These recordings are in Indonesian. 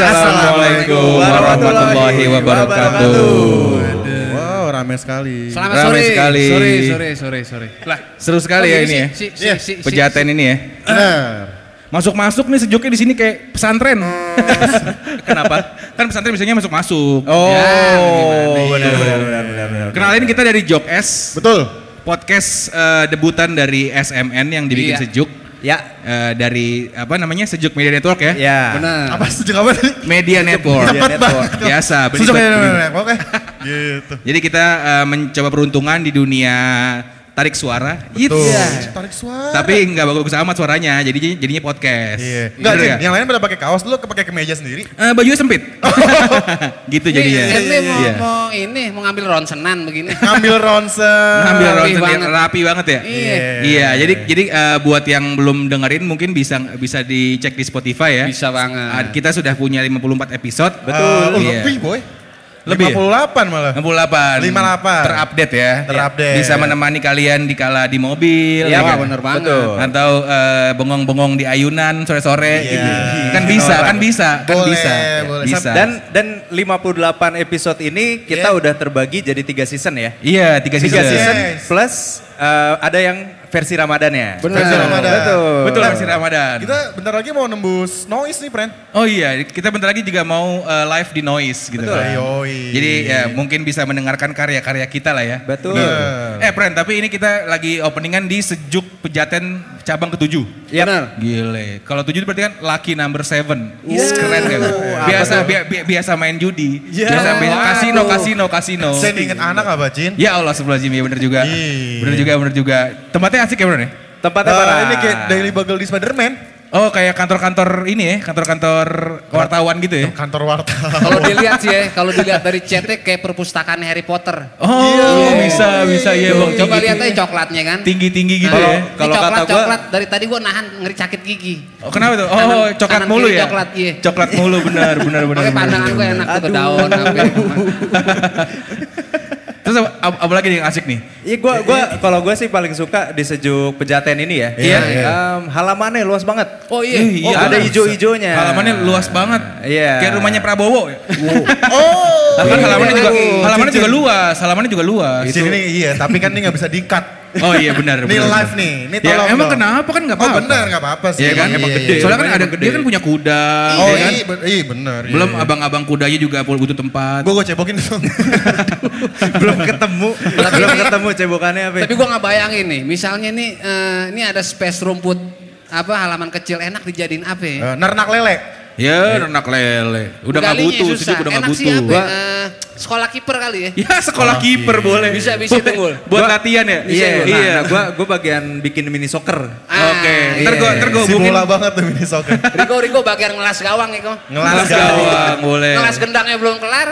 Assalamualaikum warahmatullahi wabarakatuh. Wow, rame sekali. Selamat Ramai sore. sekali. Sore, sore, sore, sore. Lah, Seru sekali ya ini ya. Si, si, Iya, si, si, Pejaten ini ya. Masuk-masuk nih sejuknya di sini kayak pesantren. Kenapa? Kan pesantren biasanya masuk-masuk. Oh, Ya, benar, benar, benar, benar, benar. Kenalin kita dari Jok S, Betul. podcast eh, debutan dari SMN yang dibikin Iya. sejuk. Ya, Eh, dari apa namanya sejuk media network ya? ya. Benar. Apa sejuk apa tadi? Media network. Cepat banget. Biasa. Sejuk ya, belibet. oke. Gitu. Jadi kita eh, mencoba peruntungan di dunia tarik suara. Tuh. Iya. Tarik suara. Tapi nggak bagus amat suaranya, jadi jadinya podcast. Iya. Enggak, Jin. nggak? Yang lain pada pakai kaos, lu pakai kemeja sendiri. Eh, bajunya sempit. gitu jadinya. Ini, ini mau, Iya. mau ini mau ngambil ronsenan begini. Ngambil ronsen. Ngambil Rapi ronsen yang banget. rapi banget ya. Iya. Iya, jadi jadi eh, buat yang belum dengerin mungkin bisa bisa dicek di Spotify ya. Bisa banget. kita sudah punya 54 episode. Betul. Iya. lebih, boy. Lebih ya? 58 malah. 68. 58. Terupdate ya. Terupdate. Bisa menemani kalian di kala di mobil. Iya, ya kan? bener banget. Betul. Atau eh, bengong-bengong di ayunan sore-sore Iya. gitu. Kan bisa, kan bisa, kan Boleh, bisa. boleh. Bisa. Dan dan 58 episode ini kita Yeah. udah terbagi jadi tiga season ya. iya, tiga Tiga season. season Yes. plus eh, ada yang versi Ramadannya. Benar. Versi Ramadan. Betul. Betul masih Ramadan. Kita bentar lagi mau nembus noise nih, friend. Oh iya, kita bentar lagi juga mau eh, live di Noise gitu Betul. kan. Yoi. Jadi ya mungkin bisa mendengarkan karya-karya kita lah ya. Betul. Bener. Eh, Pren, tapi ini kita lagi openingan di Sejuk Pejaten cabang ketujuh. Iya. Benar. Gile. Kalau tujuh berarti kan lucky number seven. Iya. Keren kan? Biasa bi- bi- biasa main judi. Iya. Biasa main kasino, kasino, kasino. Saya inget anak apa, Cin? Ya Allah sebelah Jimmy, bener juga. Iya. Bener juga, bener juga. Tempatnya asik ya bener ya? Tempatnya parah. ini kayak Daily Bugle di Spider-Man. Oh kayak kantor-kantor ini ya, kantor-kantor wartawan gitu ya? Kantor wartawan. Kalau dilihat sih ya, kalau dilihat dari chatnya kayak perpustakaan Harry Potter. Oh bisa, bisa ya bang. Coba Tinggi- lihat aja coklatnya kan. Tinggi-tinggi gitu Nah, ya. Kalau coklat, kata gua- coklat dari tadi gua nahan ngeri sakit gigi. Oh kenapa tuh? Oh Kanan- coklat kanan mulu ya? coklat, iya. Coklat mulu benar, benar, benar. Pakai benar, pandangan gue enak tuh ke daun. Terus apa, apa- lagi yang asik nih? Iya gua gua kalau gua sih paling suka di sejuk pejaten ini ya. Iya, iya. Em, halamannya luas banget. Oh iya. Ih, Oh, ada benar. ijo-ijonya. Halamannya luas banget. Iya. Kayak rumahnya Prabowo. ya. Oh. Kan halamannya juga halamannya juga luas, halamannya juga luas. Di sini iya, tapi kan ini nggak bisa di-cut. Oh iya benar. Ini benar, live benar. nih, ini Ya tolong emang dong. kenapa kan nggak Oh apa-apa. benar, nggak apa-apa sih. Iya kan? Emang gede. Soalnya kan ada emang dia gede. kan punya kuda. Oh ya kan? iya, iya benar. iya, Belum iya. abang-abang kudanya juga butuh tempat. Gue gue cebokin dong. belum ketemu. belum ketemu cebokannya apa. ya? Tapi gua nggak bayangin nih, misalnya nih eh, ini ada space rumput apa halaman kecil enak dijadiin apa ya? Eh, Narnak lele. Ya, ternak lele. Udah nggak butuh, sejuk udah nggak Enak sih butuh. apa? ya? Eh, sekolah kiper kali ya. Ya sekolah kiper boleh. Bisa, bisa, Buat- Tunggul. Buat Gua- latihan ya? Iya, nah, Iya. nah, gua gua bagian bikin mini soccer. Ah, Oke, iya. ntar gua ntar gua Si hubungin bola banget tuh mini soccer. Rico Rico bagian ngelas gawang ya kok. Ngelas ngelas gawang. gawang boleh. Ngelas gendangnya belum kelar.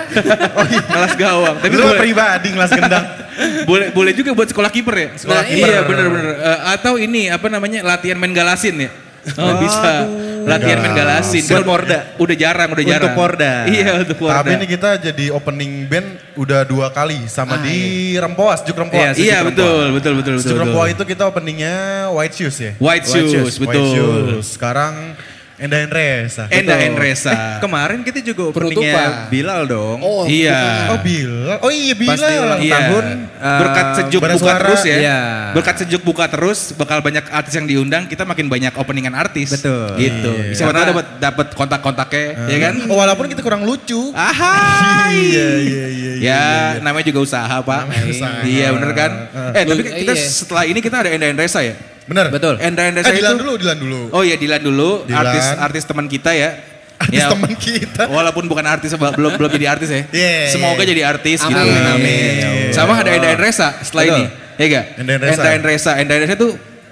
Ngelas gawang. Tapi Lu boleh, pribadi ngelas gendang. boleh boleh juga buat sekolah kiper ya? Sekolah Nah, kiper. Iya bener-bener. Eh, atau ini apa namanya latihan main galasin ya? Oh, bisa. Latihan main galasin. Buat Porda. Udah jarang, udah Untuk jarang. Porda. Iya, untuk Porda. Tapi ini kita jadi opening band udah dua kali sama di Rempoas, Juk Rempoas. Iya, Iya, betul, betul, betul, betul. Juk. Rempoas itu kita openingnya White Shoes ya. White shoes, betul. White Shoes. Sekarang Enda Endresa. Enda. Endresa. Eh, kemarin kita juga openingnya Bilal dong. Oh, Iya. Oh Bilal. Oh iya Pas di ulang Bilal. Iya. tahun, eh, berkat sejuk buka Suara, terus ya. iya. Berkat sejuk buka terus, bakal banyak artis yang diundang, kita makin banyak openingan artis. Betul. Gitu. Iya. Siapa tahu Karena- dapat dapat kontak-kontaknya, ya kan? Oh, walaupun kita kurang lucu. Ahai. Iya iya iya. Ya, namanya juga usaha, Pak. Namanya usaha. Iya, bener kan? Eh, tapi Iya. kita setelah ini kita ada Enda Endresa ya. Bener. Betul. Enda Endresa Eh itu Dilan dulu, Dilan dulu. Oh iya, Dilan dulu, Dilan. artis artis teman kita ya. Artis Ya, teman kita. Walaupun bukan artis belum belum jadi artis ya. Iya, Semoga iya. jadi artis gitu. Amin, amin. Sama ada Enda Endresa setelah Betul. ini. Ya enggak? Enda Endresa. Enda Endresa. Enda Endresa itu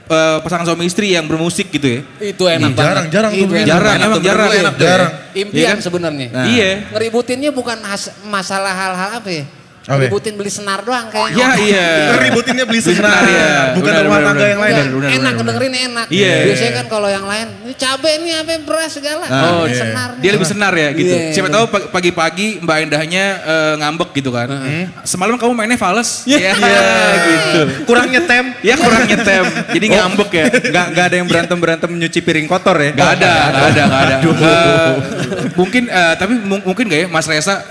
eh, pasangan suami istri yang bermusik gitu ya. Itu enak banget. jarang, jarang tuh Itu begini. enak Jarang, banget. emang jarang. gue. Jarang. Iya Impian kan? sebenarnya. Nah. Iya. Ngeributinnya bukan has- masalah hal-hal apa ya? Oke. ributin beli senar doang kayaknya. Ya iya. Ributinnya beli senar, senar, iya. bukan Benar, rumah tangga yang lain. Benar, enak dengerin enak. Iya. Biasanya kan kalau yang lain, ini cabe nih apa beras segala. Oh, Ini iya. senar. Dia lebih senar ya gitu. Iya, Siapa tahu pag- pagi-pagi Mbak Endahnya eh, ngambek gitu kan. Semalam kamu mainnya fals. Iya gitu. Kurang nyetem. Ya kurang nyetem. Jadi ngambek ya. Nggak nggak ada yang berantem berantem nyuci piring kotor ya? Gak ada, gak ada, gak ada. Eh, mungkin, eh, tapi mu- mungkin gak ya Mas Reza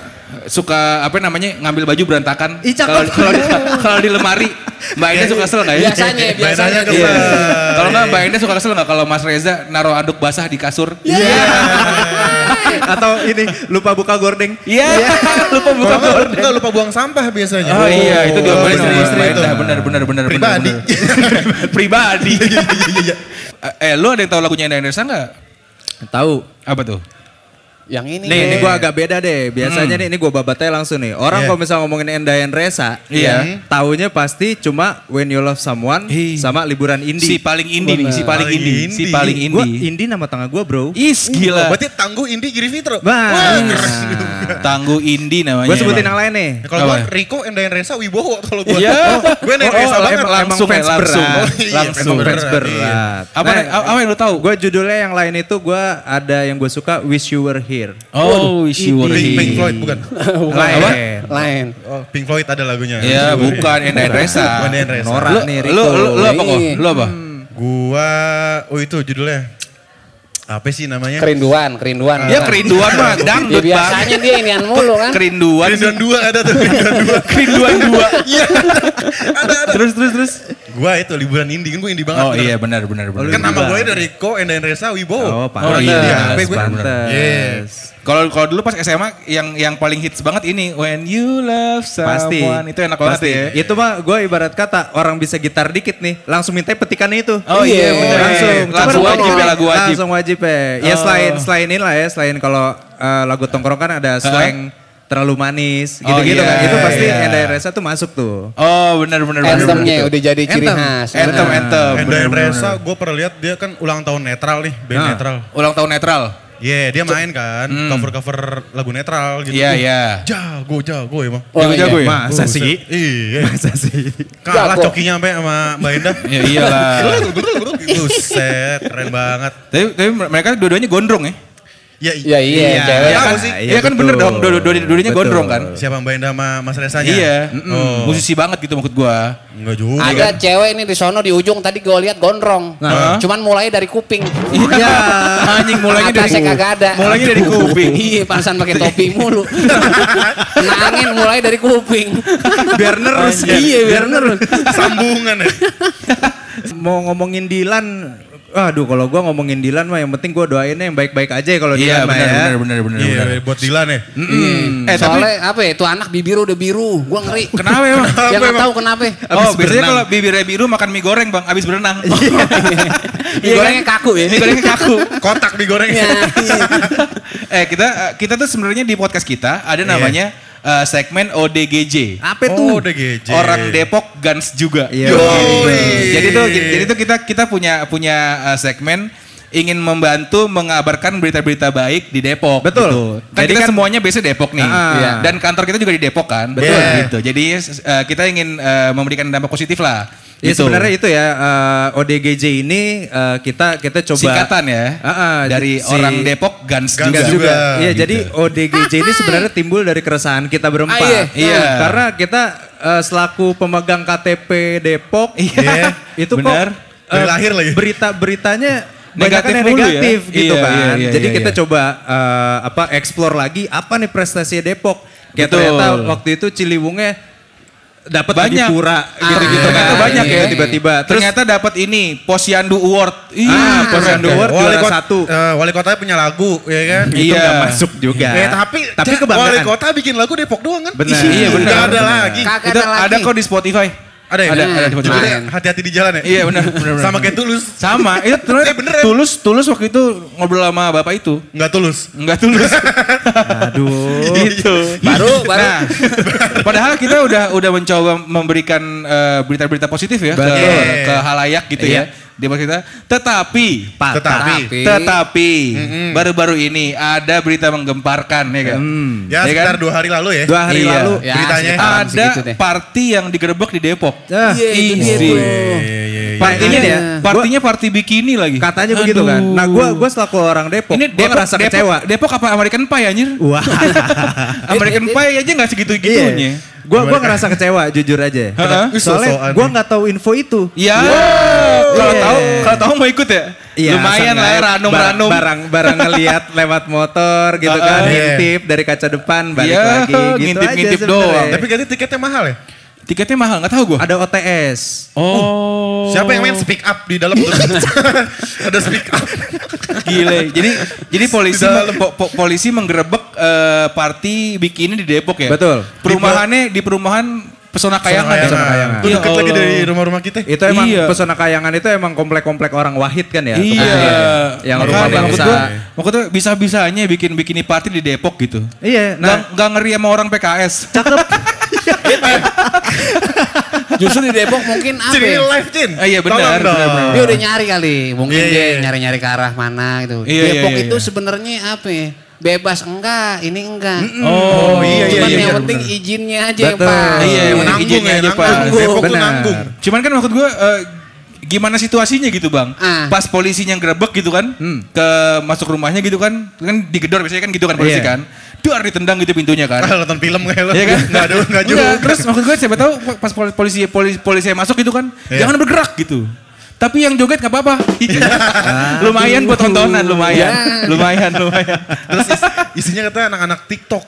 suka apa namanya ngambil baju berantakan kalau kalau di, kalau di lemari Mbak Enda suka kesel nggak ya? Biasanya, biasanya. Iya. Kalau nggak Mbak Enda suka kesel nggak kalau Mas Reza naruh anduk basah di kasur? Iya. Atau ini lupa buka gordeng? Iya. Lupa buka nggak, gorden. nggak lupa buang sampah biasanya. Oh iya, itu dia Oh, boleh istri-istri Mbak itu. Enda. Benar, benar, benar, benar. Pribadi. benar. Pribadi. Eh, lu ada yang tahu lagunya Enda Endresa nggak? Tahu. Apa tuh? Yang ini. Nih, ini gue agak beda deh. Biasanya nih, ini gue babatnya langsung nih. Orang Iya. kalau misalnya ngomongin Endayan Resa, Iya. taunya pasti cuma When You Love Someone Hi. sama liburan Si indie. paling indie nih, si paling Paling indie, si indie. paling Gue indie. indie nama tengah gue bro. Is gila. Berarti tangguh Indi Giri Fitro. Tangguh indie namanya. Gue sebutin yang lain nih. Ya, Kalau gue Apa? Riko Endayan Resa Wibowo kalau gue. Iya. gue Endayan Resa Oh, banget. emang- langsung fans langsung. berat. Oh, iya, langsung fans berat. Apa apa yang lu tahu? Gue judulnya yang lain itu gue ada yang gue suka Wish You Were Here. Oh, Wish You Were Pink, Pink Here. Floyd bukan? Lain. Lain. Oh, Pink Floyd ada lagunya. Ya, bukan Enda Endresa. Bukan Endayan Resa. Nora Lu, nih lu, Rico. lu, lu apa kok? Iya. Lu apa? Gua, oh itu judulnya. Apa sih namanya? Kerinduan, kerinduan. Ya kerinduan mah Ya, dangdut bang. biasanya dia inian mulu kan. Kerinduan. Kerinduan dua ada tuh, kerinduan dua. Kerinduan dua. Iya, ada, ada. Terus terus terus. Gua itu liburan indie, kan gue indie banget. Oh bener. iya benar benar benar. Kan nama gue dari Ko, Endayan Resa, Wibowo. Oh, pantas. Oh, iya. Apa gue? pantas. Yes. Kalau kalau dulu pas SMA yang yang paling hits banget ini When You Love Pasti. Someone itu enak banget Pasti. ya. Itu mah gue ibarat kata orang bisa gitar dikit nih, langsung minta petikannya itu. Oh iya, Iya, bener. langsung. langsung wajib ya lagu wajib. Langsung wajib ya. Ya Oh. selain selain ini lah ya, selain kalau eh, lagu tongkrong kan ada slang terlalu manis Oh, gitu-gitu iya, kan. Itu pasti iya. Enda Resa tuh masuk tuh. Oh benar benar benar. Anthemnya udah jadi ciri Anthem. khas. Anthem Benar. anthem. Resa, gue pernah lihat dia kan ulang tahun netral nih, band Nah. netral. Ulang tahun netral. Iya, dia main kan, cover-cover lagu netral gitu. Iya iya. Jago, jago emang. Oh, Jago-jago iya. ya? Masa sih? Iya. Masa sih? Kalah Jago. cokinya sampai sama Mbak Endah. Ya iyalah. Buset, keren banget. tapi, tapi mereka dua-duanya gondrong ya. Ya, Ya iya, Iya, cewek. Iya tahu kan? sih. Iya kan bener dong. Dua- dua- dua-duanya Betul. gondrong kan. Siapa Mbak Endah sama Mas Resanya? Iya. Oh. Musisi banget gitu maksud gua. Enggak juga. Ada cewek ini di sono di ujung tadi gue lihat gondrong. Nah. Cuman mulai dari kuping. Iya. Anjing mulainya dari Atasnya kagak ada. Mulainya dari kuping. iya, pantesan pakai topi mulu. Kena angin mulai dari kuping. Biar nerus. iya, biar nerus. Sambungan ya. Mau ngomongin Dilan, aduh kalau gua ngomongin Dilan mah yang penting gua doainnya yang baik-baik aja ya kalau Iya Dilan mah ya. benar benar benar. Iya, benar. buat Dilan ya. Eh tapi Soalnya apa ya, tuh anak bibir udah biru. Gua ngeri. kenapa emang? Yang nggak tahu kenapa. Oh, Abis biasanya berenang. kalau bibirnya biru makan mie goreng bang, abis berenang. Mie gorengnya kaku ya. Mie gorengnya kaku. Kotak digorengnya. Iya, iya. eh kita kita tuh sebenarnya di podcast kita ada namanya eh, segmen ODGJ. Apa Oh, tuh? DGJ. Orang Depok Guns juga. Iya. Jadi tuh jadi tuh kita kita punya punya eh, segmen ingin membantu mengabarkan berita-berita baik di Depok. Betul. gitu. Kan Jadi kita kan- semuanya biasa Depok nih. Ah. Iya. Dan kantor kita juga di Depok kan. Betul. Gitu. Jadi eh, kita ingin eh, memberikan dampak positif lah. Ya Gitu. sebenarnya itu ya eh, ODGJ ini eh, kita kita coba singkatan ya. Ah, ah, dari si- orang Depok Guns, Guns juga. juga. juga. Iya, Gitu. jadi ODGJ ini sebenarnya timbul dari keresahan kita berempat. Ah, iya. Iya. Karena kita eh, selaku pemegang KTP Depok, Iya. itu Benar. kok Dari lahir lagi. berita-beritanya Negatif negatif ya? negatif gitu Iya, kan. iya, iya, jadi iya, kita iya. coba eh, apa explore lagi apa nih prestasi Depok. Kayak Betul. ternyata waktu itu Ciliwungnya dapat Banyak. pura gitu-gitu Ah, kan. iya, banyak iya, ya iya. tiba-tiba. Terus Ternyata dapat ini Posyandu Award. Ih, Ah, Posyandu keren. Award. Wali juara kota, satu. eh, wali kotanya punya lagu, ya kan? itu Iya. nggak masuk juga. Eh, tapi, tapi kebanggaan. Wali kota bikin lagu Depok doang kan? Benar. Iya, benar. Nggak ada lagi. Itu ada lagi. ada kok di Spotify. Ada ya? Ada, ada. Jadi Lumayan. hati-hati di jalan ya? Iya benar, benar, benar. Sama kayak tulus. Sama, itu terus Eh, beneran. tulus, tulus waktu itu ngobrol sama bapak itu. Nggak tulus. Enggak tulus. Aduh. gitu. Baru, baru. Nah, padahal kita udah udah mencoba memberikan eh, berita-berita positif ya ke, ke halayak gitu ya. Depok kita. Tetapi, Patah. Tetapi. tetapi baru-baru ini ada berita menggemparkan ya kan? Hmm. Ya Ya sekitar kan? dua hari lalu ya. Dua hari Iya. lalu. Ya, Beritanya. Ada party yang digerebek di Depok. Ah, iya, iya. Partinya ini ya, partinya party bikini lagi. Katanya begitu kan. Aduh. Nah gua gua selaku orang Depok, ini gua Depok, ngerasa Depok, kecewa. Depok apa American Pie anjir? Wah. American Pie aja nggak segitu-gitunya. Iya. Gua gua ngerasa kecewa jujur aja. Heeh. Soalnya nih. nggak tahu info itu. Ya, kalau Iya. tahu kalau tahu mau ikut ya. Lumayan lah ya ranum-ranum. Barang barang ngelihat lewat motor gitu kan, iya. ngintip dari kaca depan balik Iya, lagi gitu ngintip-ngintip aja doang. sebenarnya. Tapi katanya tiketnya mahal ya? Tiketnya mahal nggak tahu gua. ada OTS. Oh. Siapa yang main speak up di dalam? Ada speak up. Gile. Jadi jadi polisi dalam. po- po- polisi menggerebek eh, party bikini di Depok ya. Betul. Perumahannya di perumahan Pesona Kayangan. ya? Pesona Kayangan. Tuh Ya deket lagi dari rumah-rumah kita. Itu emang Iya. pesona kayangan itu emang komplek-komplek orang wahid kan ya? Iya. ya. Yang Makanya rumah maksud bangsa. gua, maksudnya bisa-bisanya bikin bikini party di Depok gitu. Iya, nah nggak ngeri sama orang PKS. cakep. Justru di Depok mungkin apa ini live Cin. Ah, iya, benar, benar, benar. Dia udah nyari kali, mungkin Iya, dia iya. nyari-nyari ke arah mana gitu. Iya, Depok iya, iya. itu sebenarnya apa ya? Bebas enggak, ini enggak. Oh, iya, Cuman iya, yang iya, penting benar. izinnya aja yang Betul. pas. Iya, yang penting Nanggung izinnya ya, aja, Pak. nanggung. Depok tuh Benar. nanggung. Cuman kan maksud gue gimana situasinya gitu bang? Ah. Pas polisinya grebek gitu kan, Hmm. ke masuk rumahnya gitu kan, kan digedor biasanya kan gitu kan polisi Iya. kan, dar ditendang gitu pintunya kan. Ah, nonton film kayak lo. Iya kan? Enggak ada enggak juga. Enggak, terus maksud gue siapa tahu pas pol- polisi polisi polisi masuk gitu kan, Iya. jangan bergerak gitu. Tapi yang joget nggak apa-apa. lumayan buat tontonan, lumayan, Ya. lumayan, lumayan. Terus is- isinya katanya anak-anak TikTok.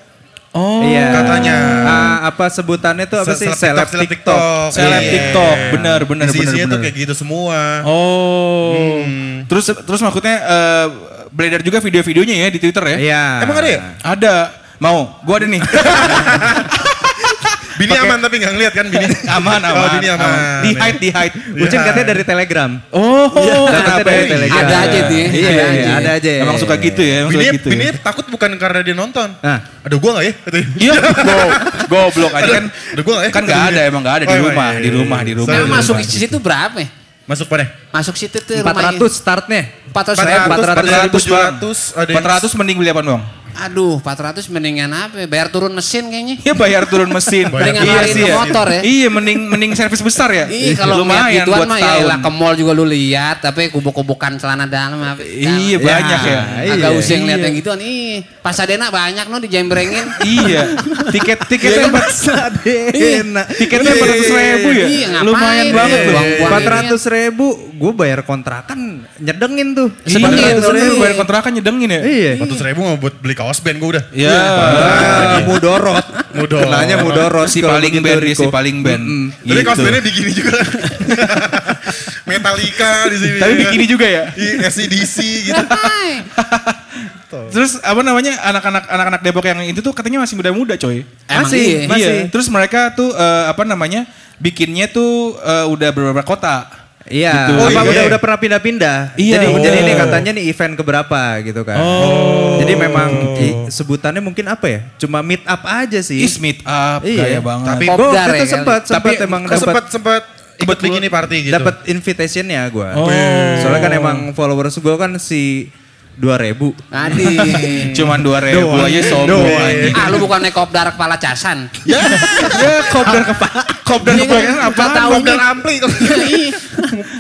Oh, Iya. Katanya. Ah, apa sebutannya tuh apa Se- sih? seleb TikTok, seleb TikTok. Seleb Iya. TikTok, benar, benar, Isi-isinya benar, tuh benar. kayak gitu semua. Oh, terus terus maksudnya eh, beredar juga video-videonya ya di Twitter ya? Iya. Emang ada ya? Ada. Mau? Gua ada nih. Bini Pakai- aman tapi nggak ngeliat kan Bini? aman, aman. Oh, Bini aman. Di hide, di hide. Ucin katanya dari Telegram. Oh, Katanya kenapa dari ya? Telegram. Ada aja tuh ya. Iya, Ada iya, aja. ada aja. Emang suka gitu ya, emang Bini, suka gitu. Bini ya. takut bukan karena dia nonton. Nah. Ada gua nggak ya? Katanya. Iya, go, goblok aja kan. Ada gua nggak ya? Kan nggak ada, emang nggak ada di Oh, iya, rumah, iya, di iya. rumah, di rumah. Emang masuk situ berapa ya? Masuk pada? Masuk situ tuh 400 startnya. 400 400, ribu. 400, 700, ada yang- 400 mending beli apa bang? Aduh, 400 mendingan apa ya? Bayar turun mesin kayaknya. Iya bayar turun mesin. Bayar Mendingan iya sih ya. motor ya. Iya mending mending servis besar ya. Iya kalau lumayan gituan buat mah ya lah ke mall juga lu lihat tapi kubuk-kubukan celana dalam apa. Iya, banyak ya. Agak Iya. usah ngeliat Iya. yang gituan. Ih, Pasadena banyak no dijembrengin. iya. Tiket tiketnya empat Sadena. tiketnya empat ratus ribu ya. Iya, lumayan banget Iya, loh. buang-buang. Empat ratus ribu, gue bayar kontrakan nyedengin tuh. Iya, Sedengin, bener, sedengin. bayar kontrakan nyedengin ya. Iya. 400 ribu mau buat beli kaos band gua udah. Iya. Ah, mudorot. Mudorot. Kenanya mudorot. Si paling band si paling band. Tapi kaos Gitu. bandnya di gini juga. Metallica di sini. Tapi bikini juga ya. Iya, SCDC gitu. Terus apa namanya anak-anak anak-anak Depok yang itu tuh katanya masih muda-muda coy. Emang Masih, iya. masih. Iya. Terus mereka tuh eh, apa namanya bikinnya tuh eh, udah beberapa kota. Iya, Gitu. apa Oh, iya. udah udah pernah pindah-pindah. Iya, Jadi oh. jadi ini katanya nih event keberapa gitu kan. Oh. Jadi memang i- sebutannya mungkin apa ya? Cuma meet up aja sih. Is meet up Iya. gaya banget. Tapi- Gue waktu itu ya, sempat sempat Tapi emang Kok sempat dapat sempat ikut bikini party gitu. dapat invitationnya gue. Oh. Soalnya kan emang followers gue kan si 2000 Adi. Cuman dua ribu Doang. aja sombong ah lu bukan naik kopdar kepala casan. Ya kopdar kepala kopdar Iya, kepala kan? apa? Nggak tahu Kopdar ampli.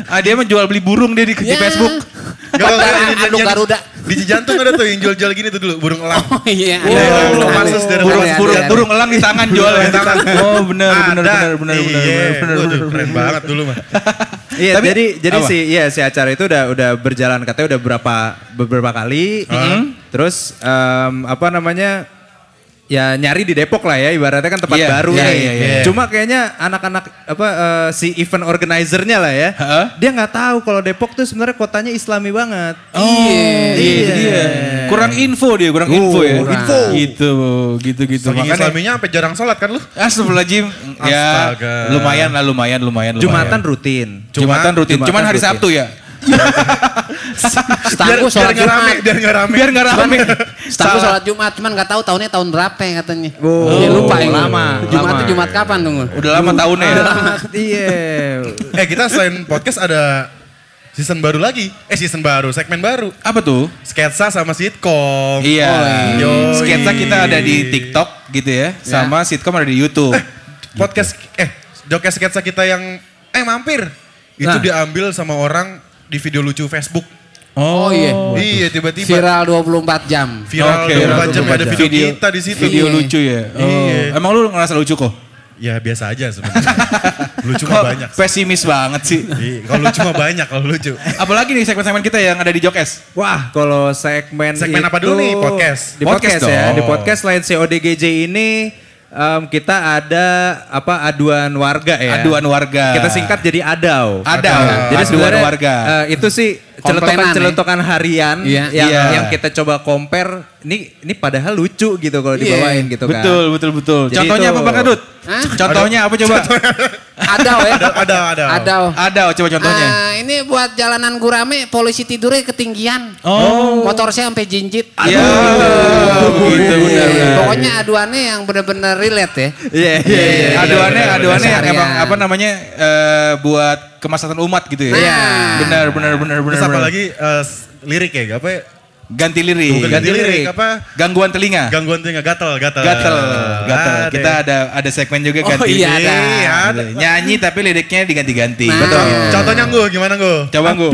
Ah dia mah jual beli burung dia di, di Ya. Facebook. Kopdar anu Garuda. Di Cijantung ada tuh yang jual-jual gini tuh dulu, burung elang. Oh iya. Iya, ada. belum masuk dari Burung burung burung elang di tangan jual di tangan. Oh benar benar Ada. benar benar benar Iya. benar benar Waduh, benar. keren banget dulu mah. Iya, Tapi, jadi jadi apa? si iya si acara itu udah udah berjalan katanya udah berapa beberapa kali. Terus em, apa namanya? Ya nyari di Depok lah ya ibaratnya kan tempat Iya, baru iya, nih. iya, iya. Cuma kayaknya anak-anak apa eh, si event organizer-nya lah ya. Heeh. Dia nggak tahu kalau Depok tuh sebenarnya kotanya Islami banget. Oh, iya, itu dia. Kurang info dia, kurang info ya. kurang. Info. Gitu, gitu, gitu. Saking Makanya, islaminya sampai jarang sholat kan lu? Astagfirullahaladzim. Ya, Astaga. lumayan lah, lumayan, lumayan, lumayan. Jumatan rutin. Jumatan rutin. Jumatan Cuman hari rutin. Sabtu ya. Setangku sholat rame, Jumat. biar nggak rame. Biar nggak rame. Setangku sholat Jumat, cuman nggak tahu tahunnya tahun berapa ya katanya. Oh, Ya, lupa ya. lama, Jumat lama. Jumat kapan tunggu? Udah lama tahunnya ya. Iya. Eh kita selain podcast ada season baru lagi. Eh season baru, segmen baru. Apa tuh? Sketsa sama sitkom. Iya. Yoi. Sketsa kita ada di TikTok gitu ya, sama sitcom ada di YouTube. Podcast eh joket sketsa kita yang eh mampir. Itu Nah. diambil sama orang di video lucu Facebook. Oh, iya. Iya tiba-tiba Viral 24 jam. viral Oke, 24 jam 24 ada jam. video, kita di situ. Video Iya. lucu ya. Oh. Iya. Emang lu ngerasa lucu kok? Ya biasa aja sebenarnya. lucu mah banyak. pesimis banget sih. Iya, Kalau lucu mah banyak kalau lucu. Apalagi nih segmen-segmen kita yang ada di Jokes. Wah, kalau segmen Segmen apa itu- dulu nih? Podcast? Di Podcast podcast, ya. Di podcast lain CODGJ ini em, kita ada apa aduan warga ya. Aduan warga. Kita singkat jadi adau. Adau. Jadi Aduan sebenarnya warga. eh, itu sih celotokan-celotokan harian Iya. yang Iya. yang kita coba compare. Ini ini padahal lucu gitu kalau Iya. dibawain gitu kan. Betul, betul, betul. Jadi Contohnya itu- apa Bang Kadut? Hah? Contohnya apa coba? Ada ya. Ada ada ada. Ada. Ada, coba contohnya. Ah, ini buat jalanan gurame polisi tidurnya ketinggian. Oh. Motor saya sampai jinjit. Iya, begitu benar. benar. Pokoknya aduannya yang benar-benar relate ya. Iya, iya, iya. aduannya aduannya yang emang apa namanya eh, buat kemaslahatan umat gitu ya. Iya. Benar benar benar benar. Terus apa benar. lagi eh, lirik ya? Apa ya? Ganti lirik. Bukan ganti lirik apa? Gangguan telinga. Gangguan telinga gatel gatel. Gatel, gatel. Ada Kita ya. ada ada segmen juga Oh, ganti. iya, ada. Iya, ada. Nyanyi tapi liriknya diganti-ganti. Nah. Betul. Contohnya gue gimana gue? Coba gue.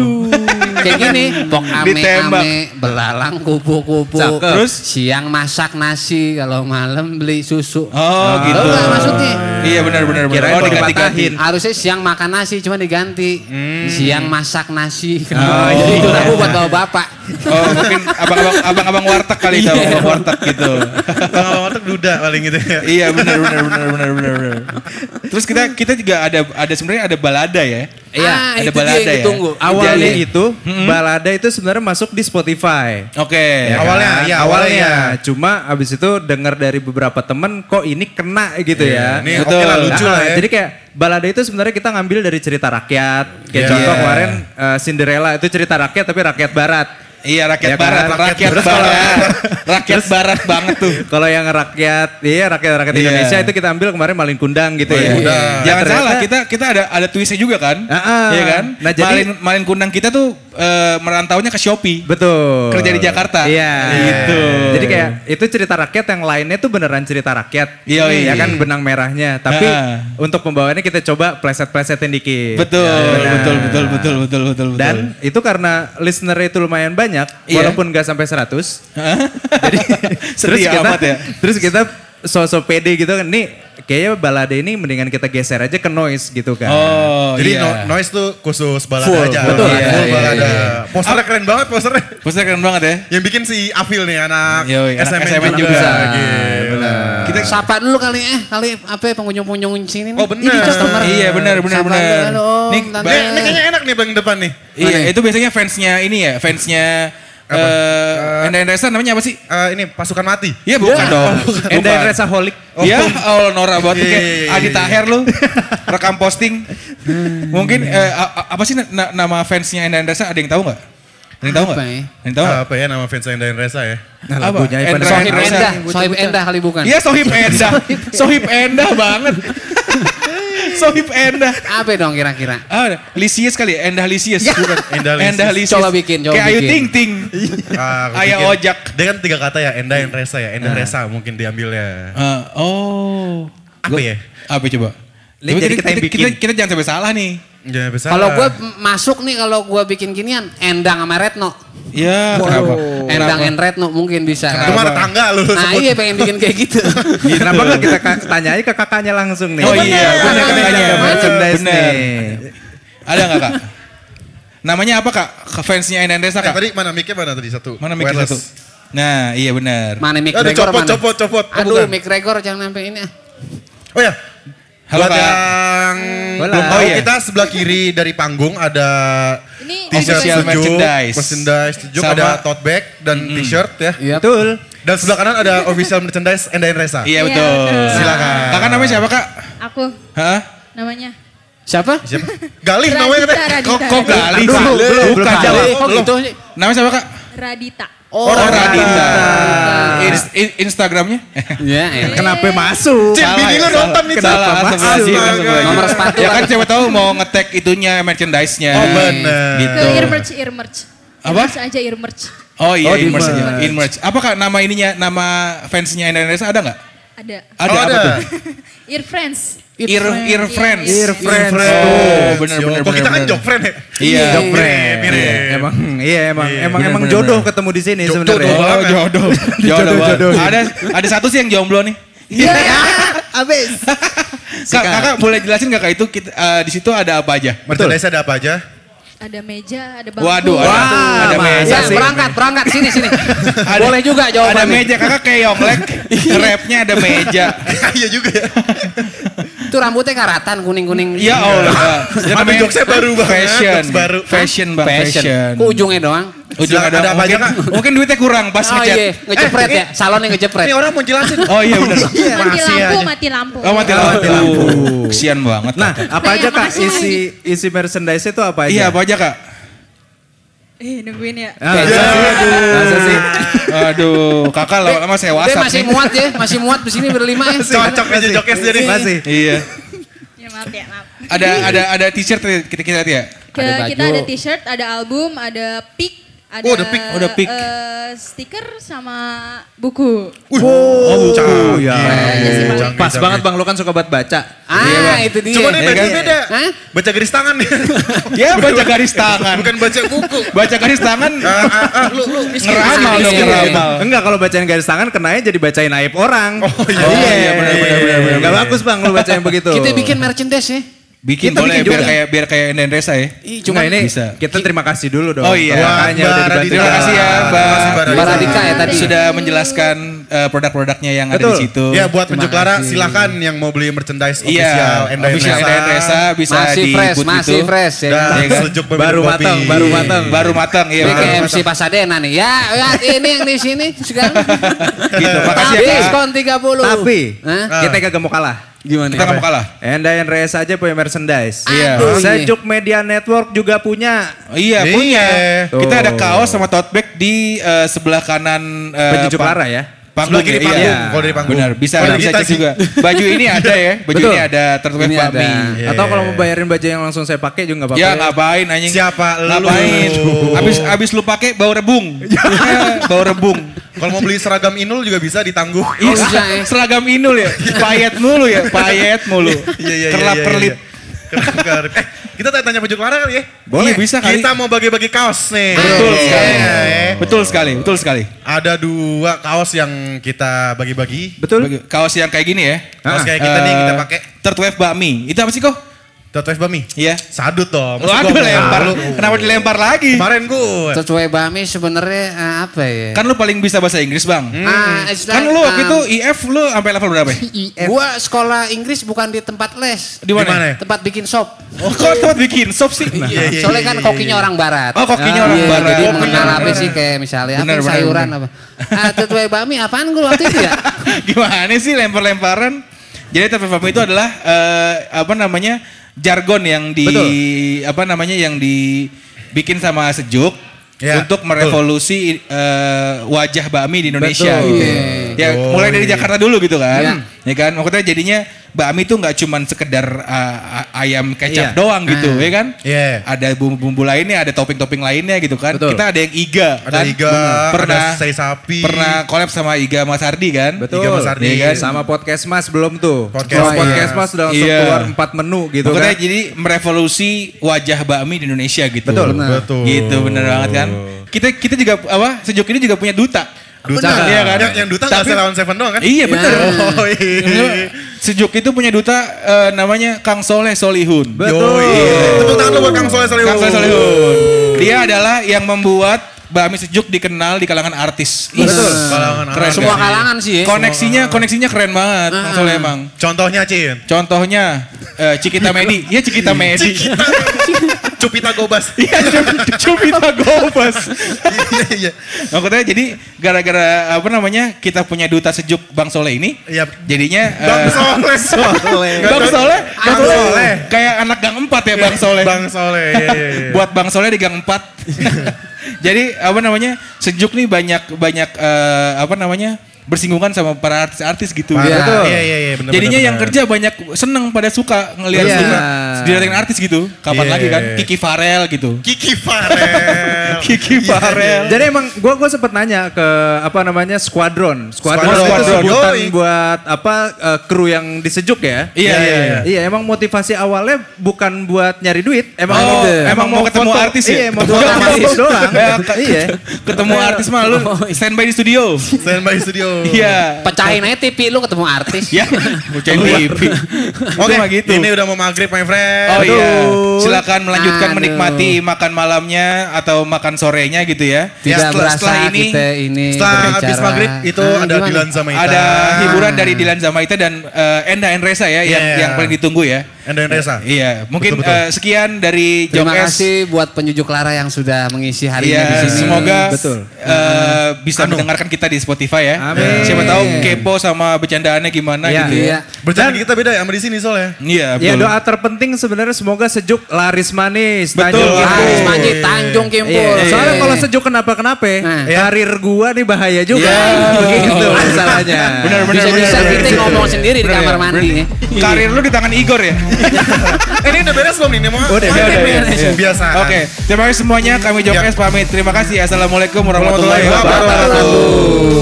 Kayak gini, pok Ditembak. ame-ame, belalang kupu-kupu. Terus? Siang masak nasi, kalau malam beli susu. Oh, gitu. Tahu nggak maksudnya? Iya benar benar benar. Oh diganti-ganti. Harusnya siang makan nasi, cuma diganti. Siang masak nasi. Oh. Jadi itu lagu buat bawa bapak. Oh mungkin abang-abang abang-abang warteg kali itu, abang-abang warteg gitu. Kalau otak duda paling gitu ya. iya benar benar benar benar benar. Terus kita kita juga ada ada sebenarnya ada balada ya. Iya, ada itu dia balada yang ya. ditunggu. Awalnya Jadi- itu balada itu sebenarnya masuk di Spotify. Oke. Ya Awalnya, kan? iya, awalnya. awalnya. Cuma abis itu dengar dari beberapa temen kok ini kena gitu Iya, ya. ini Betul. oke lah lucu Nah, lah ya. Jadi kayak balada itu sebenarnya kita ngambil dari cerita rakyat. Kayak Iya. contoh Iya. kemarin eh, Cinderella itu cerita rakyat tapi rakyat barat. Iya rakyat Ya kan? barat, Rakyat rakyat barat. barat, rakyat barat banget tuh. Kalau yang rakyat, iya rakyat rakyat Iya. Indonesia itu kita ambil kemarin Malin Kundang gitu ya. Malin Kundang. Nah, Jangan ternyata- salah, kita kita ada ada twistnya juga kan, Ah, ah. Iya kan? Nah, jadi- Malin Malin Kundang kita tuh eh, merantaunya ke Shopee, Betul. kerja di Jakarta. Iya. Gitu. Jadi kayak itu cerita rakyat yang lainnya tuh beneran cerita rakyat. Iya, iya. Ya kan benang merahnya. Tapi Ah. untuk pembawaannya kita coba pleset-plesetin dikit. betul, Benar. betul, betul, betul, betul, betul, betul. Dan itu karena listener itu lumayan banyak, Iya. walaupun nggak sampai 100. Hah? Jadi terus kita amat ya. terus kita sosok pede gitu kan. Nih kayaknya balade ini mendingan kita geser aja ke noise gitu kan. Oh, Jadi iya. no- noise tuh khusus balada Full, aja. betul. Iya, Iya, full iya, balada. iya. Posternya keren banget posternya. Posternya keren banget ya. Yang bikin si Afil nih anak Yoi, anak SMN, SMN juga. juga. Gila. Kita Sapa dulu kali eh, kali apa ya pengunjung-pengunjung sini nih. Oh, customer. Iya, dulu, halo, Om, Nih, ini kayaknya enak nih paling depan nih. Iya, itu biasanya fansnya ini ya, fansnya eh Enda Endresa namanya apa sih? Eh, ini pasukan mati. Iya bukan dong. Enda Bukan. Resa Holik. Iya, oh Nora banget Iya, kayak iya, Adi. Taher lu rekam posting. Mungkin eh, a- a- apa sih na- nama fansnya Enda Endresa ada yang tahu nggak? Ada yang tahu nggak? Apa ya? Ada yang tahu? Apa ya nama fans Enda Resa ya? Nah, Apa? lagunya Ivan Endra Sohib. Endah, Sohib Endah kali bukan. Iya Sohib Endah. Sohib Endah banget. Sohib Endah. Apa dong kira-kira? Ah, Lisius kali ya? Endah Lisius. Bukan. Endah Lisius. Endah Lisius. Coba bikin, coba Kayak Ayu bikin. Ting Ting. Ah, Ayah ojak. Dia kan tiga kata ya, Enda yang Resa ya. Enda Resa mungkin diambilnya. Ah, oh. Apa ya? Apa coba? Tapi jadi kita, kita kita, kita, kita jangan sampai salah nih. Besar. Kalau gue masuk nih kalau gue bikin ginian, Endang sama Retno. Ya, kenapa? Endang Kenapa? and Retno mungkin bisa. Cuma tangga lu Nah sebut. iya pengen bikin kayak gitu. Kenapa nggak kita ka- tanya aja ke kakaknya langsung nih? Oh iya, benar benar, kakaknya. benar. Merchandise Benar. nih. Ada nggak kak? Namanya apa kak? Ke fansnya Enda Endresa Eh, kak? tadi mana mic-nya mana tadi satu? Mana mic satu? Nah, iya benar. Mana Mick Aduh, Gregor copot, mana? copot, copot. Oh, Aduh. Mick Gregor jangan sampai ini. ah. Oh ya. Halo, Buat Kak. Hola. tahu Oh, iya. kita sebelah kiri dari panggung ada Ini t-shirt Official sejuk, merchandise. merchandise sejuk, Sama- ada tote bag dan t-shirt ya. Iya. Betul. Dan sebelah kanan ada official merchandise Endain Resa. Iya Iya, betul. betul. Silakan. Kakak namanya siapa kak? Aku Hah? namanya. Siapa? Siapa? Galih namanya Radita. Kok kok Radita. galih? Belum, Bukan, belum, belum bukan. Kok gitu sih? Namanya siapa kak? Radita. Oh, Oh, Radita. Radita. Ins- in- Instagramnya? Ya, ya. Kenapa masuk? Cin, bini lu nonton nih, Kenapa masuk? Nomor sepatu Ya kan siapa tahu mau nge-tag itunya, merchandise-nya. Oh, bener. Gitu. Ke earmerch, earmerch. Apa? Earmerch aja earmerch. Oh iya, Oh, di in-merch aja. merch. In-merch. Apa kak nama ininya, nama fansnya Indonesia ada nggak? Ada. Ada Oh, apa ada. tuh? Ear friends. Ear, ear friends. Ear friends. Oh, bener, Yo, bener, Kok kita kan jok friend ya? Iya. Jok friend, mirip. Iya, emang iya emang Iya, emang bener, emang bener, jodoh bener. ketemu di sini sebenarnya. jodoh Oh, jodoh. Jodoh. Jodoh. Ada ada satu sih yang jomblo nih. Iya, abis. Kak, kakak boleh jelasin nggak kak itu kita, eh, di situ ada apa aja? Merchandise ada apa aja? Ada meja, ada bangku. Waduh, ada, Wah, ada meja Ya, sih? berangkat, berangkat sini sini. Ada- Boleh juga Ada jawabannya. meja, kakak kayak Yonglek. Rapnya ada meja. Iya juga ya. Itu rambutnya karatan kuning-kuning. Ya Allah. Itu Tapi jokesnya baru banget, Fashion. baru. Fashion bang, fashion. Ku ujungnya doang. Ujung ada, ada apa aja, mungkin, Kak? mungkin duitnya kurang pas Oh ngecat. iya, ngejepret ya. Salonnya ngejepret. Ini orang mau jelasin. Oh iya benar. Mati Masih lampu, aja. mati lampu. Oh mati lampu. Kesian banget. Nah, apa Nah, aja yang kak isi isi merchandise itu apa aja? Iya apa aja kak? Eh, nungguin ya. Ah, Masa sih? Aduh, kakak lama-lama saya Dia WhatsApp masih nih. muat ya, masih muat di sini berlima ya. Cocok aja jokes jadi. Masih. Iya. Ya maaf ya, maaf. Ada ada ada t-shirt kita kita lihat ya. Ke, Ada baju. kita ada t-shirt, ada album, ada pick, ada, Oh, ada pick. Oh, ada pick. eh, stiker sama buku. Wih, Oh, canggih. ya. aja sih, Bang. Canggih, Pas canggih. banget bang, lu kan suka buat baca. Ah, itu dia. Cuma nih Iya beda kan? beda. Hah? Baca garis tangan nih. Ya baca garis tangan. Bukan baca buku. Baca garis tangan. Ah, ah, ah, lu lu Ngeramal dong, Iya, ngeramal. Enggak kalau bacain garis tangan kenanya jadi bacain aib orang. Oh iya. Oh, iya, benar, benar, benar, benar, Enggak bagus bang lu bacain begitu. Kita bikin merchandise ya. Bikin Kita boleh bikin biar juga. kayak biar kayak Nenresa ya. Ih, Cuma Cuma ini bisa. kita terima kasih dulu dong. Oh iya. Makanya udah dibantu. Terima kasih ya, Mbak. Mbak Radika ya tadi. Sudah menjelaskan eh, produk-produknya yang ada di Betul. situ. Ya buat Terima penjuk Lara kasih. silakan yang mau beli merchandise Iya, official official Endresa. Enda Endresa bisa Masih di fresh, put masih itu. fresh ya. Dan Iya kan? sejuk Baru kopi. matang, baru matang. Baru matang, iya. Ini betul. kayak MC Pasadena nih. Ya, lihat ini yang di sini sekarang. Gitu, makasih ya, Kak. Diskon 30. Tapi Hah? kita kagak mau kalah. Gimana? Kita nggak mau kalah. Enda yang Reyes aja punya merchandise. Iya. Sejuk Media Network juga punya. Oh, Iya, Iya. punya. Tuh. Kita ada kaos sama tote bag di eh, sebelah kanan eh, Penjujuk pang- Lara ya. Panggung Sebelah kiri ya, panggung, iya. kalau dari panggung. Benar, bisa Kalau bisa cek sih. juga. Baju ini ada ya, baju Betul. ini ada tertulis Ini ada. Iya. Atau kalau mau bayarin baju yang langsung saya pakai juga nggak apa-apa. Ya ngapain anjing? Siapa lu? Ngapain? Abis abis lu pakai bau rebung. Ya, bau rebung. Kalau mau beli seragam Inul juga bisa ditangguh. Iya, ya. seragam inul ya. Payet mulu ya, payet mulu. Iya iya iya. Kerlap iya, iya. Eh, kita tanya penjuk Lara kali ya. Boleh bisa kali. Kita mau bagi-bagi kaos nih. Betul Iya, sekali. iya. Betul sekali, betul sekali. Ada dua kaos yang kita bagi-bagi. Betul. Bagi- Kaos yang kayak gini ya. Kaos kayak kita nih kita Eh, pakai. Third wave bakmi. Itu apa sih kok? Dot Bami. Iya. Sadut dong. Waduh gua lempar. malu? Kenapa dilempar lagi? Kemarin gue. Sesuai Bami sebenarnya eh, apa ya? Kan lu paling bisa bahasa Inggris, Bang. Ah, it's Kan like, lu waktu um, itu IF lu sampai level berapa ya? Gua sekolah Inggris bukan di tempat les. Di mana? Tempat bikin sop. Oh, kok tempat bikin sop sih? Iya, iya, Soalnya iya, kan iya, kokinya iya. orang barat. Oh, kokinya orang barat. Jadi Oh, mengenal apa sih kayak misalnya apa sayuran apa. Ah, tetuai bami apaan gue waktu itu ya? Gimana sih lempar-lemparan? Jadi terfavor itu adalah eh, apa namanya jargon yang di Betul. apa namanya yang dibikin sama Sejuk Ya, untuk merevolusi eh, wajah bakmi di Indonesia Betul. gitu. Iya. Ya Oh, mulai dari iya. Jakarta dulu gitu kan. Iya. Ya kan maksudnya jadinya bakmi itu nggak cuman sekedar uh, ayam kecap Iya. doang gitu Ah. ya kan. Iya. Ada bumbu-bumbu lainnya, ada topping-topping lainnya gitu kan. Betul. Kita ada yang iga Ada kan. iga, pernah ada sei sapi. pernah collab sama Iga Mas Ardi kan. Betul. Iga Mas Ardi. Iya kan? Sama podcast Mas belum tuh. Podcast Podcast, Mas. podcast Mas udah langsung Iya. keluar empat menu gitu Makanya kan. jadi merevolusi wajah bakmi di Indonesia gitu. Betul. Benar. Betul. Gitu bener banget kan. Kita kita juga apa sejuk ini juga punya duta. Duta. Benar. Iya kan? Yang, yang duta Tapi- Selawan Seven doang kan? Iya bener. Oh iya. Sejuk itu punya duta eh, namanya Kang Soleh Solihun. Betul. Yoi. Tepuk tangan lu buat Kang Soleh Solihun. Kang Soleh Solihun. Dia adalah yang membuat bakmi sejuk dikenal di kalangan artis. Betul. Kalangan Keren artis. Semua kan? kalangan sih ya. Koneksinya koneksinya keren banget Kang Soleh emang. Contohnya Cin. Contohnya eh, Cikita Medi. Iya Cikita Medi. Cupita Gobas. Iya Cupita Gobas. Iya iya. Maksudnya jadi gara-gara apa namanya kita punya duta sejuk Bang Soleh ini, Iya. jadinya eh, Bang Soleh. Soleh. Bang Soleh, Bang Bang Soleh, kayak anak gang 4 ya Bang Soleh. Bang Soleh. Iya iya iya. Buat Bang Soleh di gang 4. Jadi apa namanya sejuk nih banyak banyak eh, apa namanya bersinggungan sama para artis-artis gitu. Iya iya iya benar. Jadinya benar, yang benar. kerja banyak seneng pada suka ngelihat Iya. juga didatengin artis gitu. Kapan Iya, lagi kan? iya, iya. Kiki Farel gitu. Kiki Farel. Kiki Iya, Farel. Jadi emang gua gua sempet nanya ke apa namanya squadron. Squadron, Squadron. itu Squadron. sebutan Yoi. buat apa eh, kru yang disejuk ya. Iya, iya, iya. Iya, emang motivasi awalnya bukan buat nyari duit, emang Oh, gitu. emang mau ketemu foto. artis ya? Iya, mau Ketemu artis doang. Ya, iya. Ketemu artis mah lu standby di studio. Standby studio. Iya. Pecahin aja TV lu ketemu artis. Ya, bucain TV. Oke, mah gitu. ini udah mau maghrib my friend. Oh iya, Aduh. silakan melanjutkan Aduh. menikmati makan malamnya atau makan sorenya gitu ya. Tidak Ya, setelah- setelah ini- kita ini Setelah berbicara. habis maghrib itu Ah, ada gimana? Dilan sama Ita. Ada hiburan dari Dilan Zamaita dan eh, Enda Enresa ya yang Yeah. yang paling ditunggu ya. Enda Reza. Iya, mungkin Betul, betul. eh, sekian dari Terima Jokes. kasih buat penjujuk Lara yang sudah mengisi hari Iya, ini di sini. semoga Betul. eh, bisa Anu. mendengarkan kita di Spotify ya. Amin. Siapa tahu kepo sama bercandaannya gimana Iya. gitu ya. Iya. Bercanda kita beda ya sama di sini soalnya. Iya, Ya betul. doa terpenting sebenarnya semoga sejuk laris manis. Betul. Tanjung Kimpul. Laris Manjit Tanjung Kimpul. Iya, soalnya kalau sejuk kenapa-kenapa, Nah. karir gua nih bahaya juga. Iya. Begitu masalahnya. Benar, benar, Bisa-bisa benar, kita benar. ngomong sendiri di kamar ya, mandi nih. Karir lu di tangan Igor ya? Eh, ini udah beres belum nih? Ini mau Udah, Oh, udah, iya. Biasa. Oke, terima kasih semuanya. Kami Jokes pamit. Terima kasih. Assalamualaikum warahmatullahi wabarakatuh.